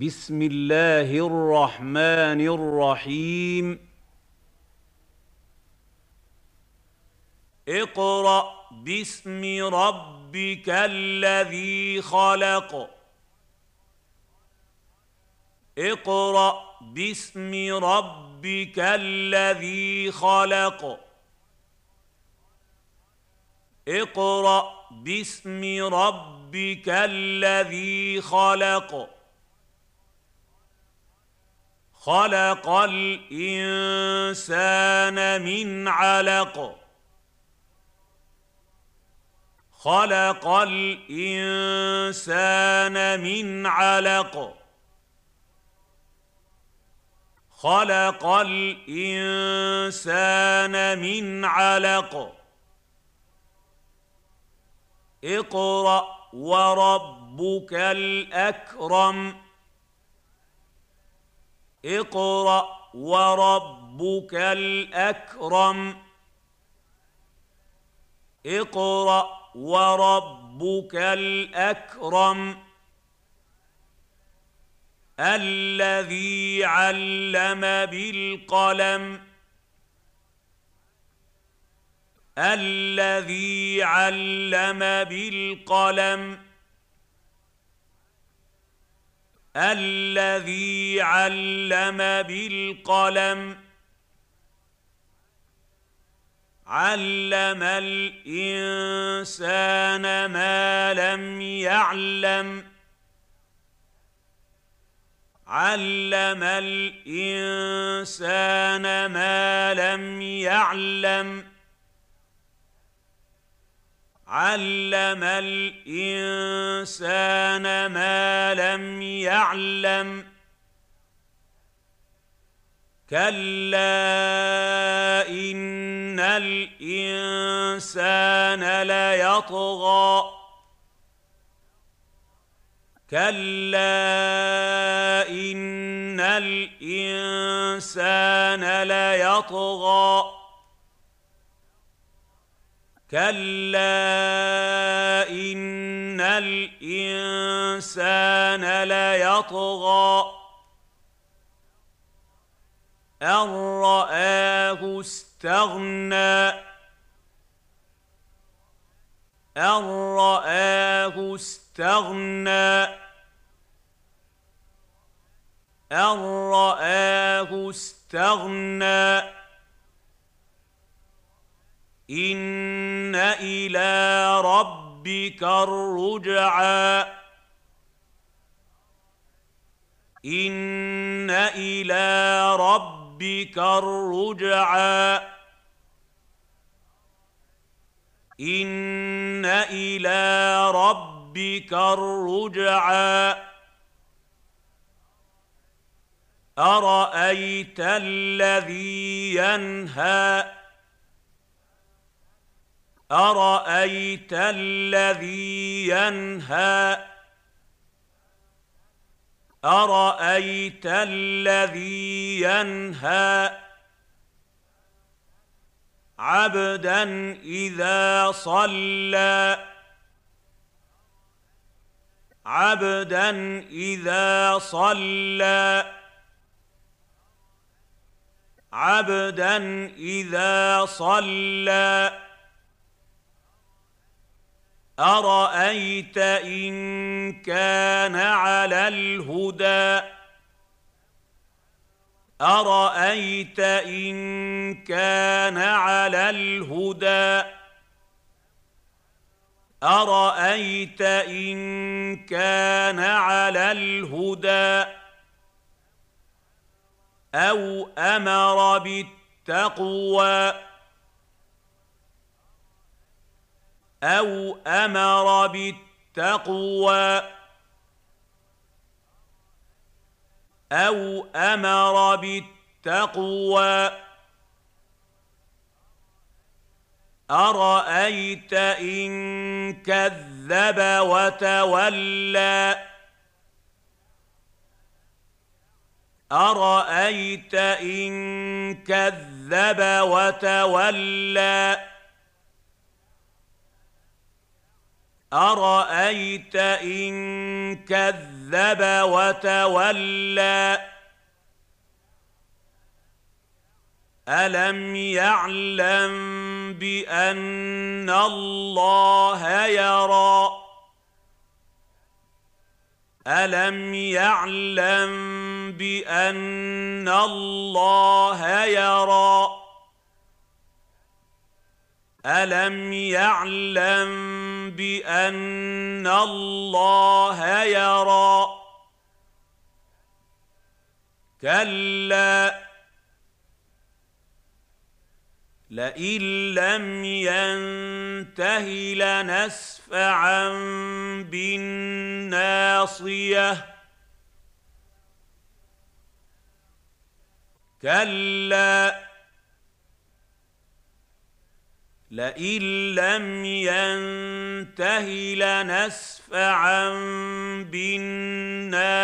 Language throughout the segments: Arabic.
بسم الله الرحمن الرحيم. اقرأ باسم ربك الذي خلق. اقرأ باسم ربك الذي خلق. اقرأ باسم ربك الذي خلق. خلق الإنسان من علق. خلق الإنسان من علق. خلق الإنسان من علق. اقرأ وربك الأكرم. اقرأ وربك الأكرم. اقرأ وربك الأكرم. الذي علم بالقلم. الذي علم بالقلم. الذي علم بالقلم علم الإنسان ما لم يعلم علم الإنسان ما لم يعلم. علم الانسان ما لم يعلم كلا ان الانسان ليطغى كلا ان الانسان ليطغى كلا ان الانسان ليطغى ان راه استغنى ان راه استغنى ان راه استغنى ان إلى ربك الرجعى. ان إلى ربك الرجعى. ان إلى ربك الرجعى. ارايت الذي ينهى أرأيت الذي ينهى؟ أرأيت الذي ينهى؟ عبدا إذا صلى. عبدا إذا صلى. عبدا إذا صلى. أرأيت إن كان على الهدى؟ أرأيت إن كان على الهدى؟ أرأيت إن كان على الهدى؟ أو أمر بالتقوى؟ أو أمر بالتقوى أو أمر بالتقوى ارايت ان كذب وتولى ارايت ان كذب وتولى أرأيت إن كذب وتولى؟ ألم يعلم بأن الله يرى؟ ألم يعلم بأن الله يرى؟ ألم يعلم بأن الله يرى. كلا. لئن لم ينته لنسفعا بالناصية. كلا. لئن لم ينته لنسفعا بالناصية.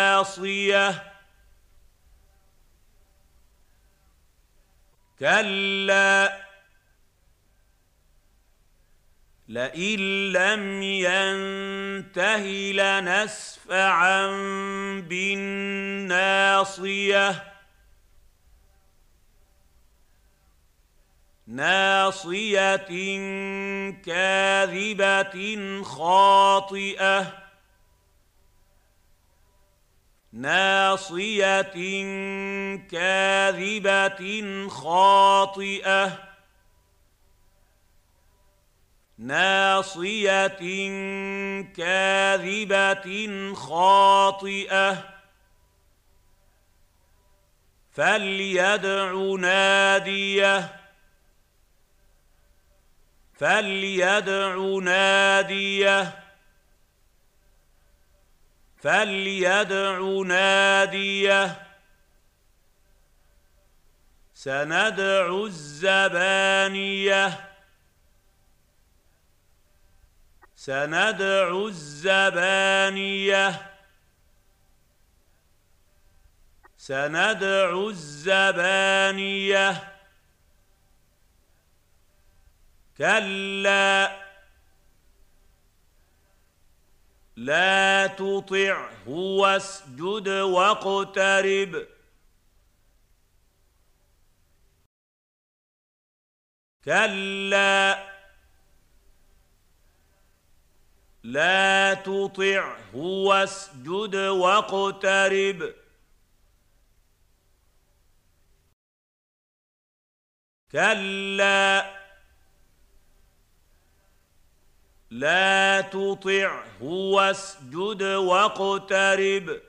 كلا. لئن لم ينته لنسفعا بالناصية. ناصية كاذبة خاطئة. ناصية كاذبة خاطئة. ناصية كاذبة خاطئة. فليدع ناديه. فليدع ناديه. فليدع ناديه. سندع الزبانيه. سندع الزبانيه. سندع الزبانيه. كلا. لا تطعه واسجد واقترب. كلا. لا تطعه واسجد واقترب. كلا. لا تطعه واسجد واقترب.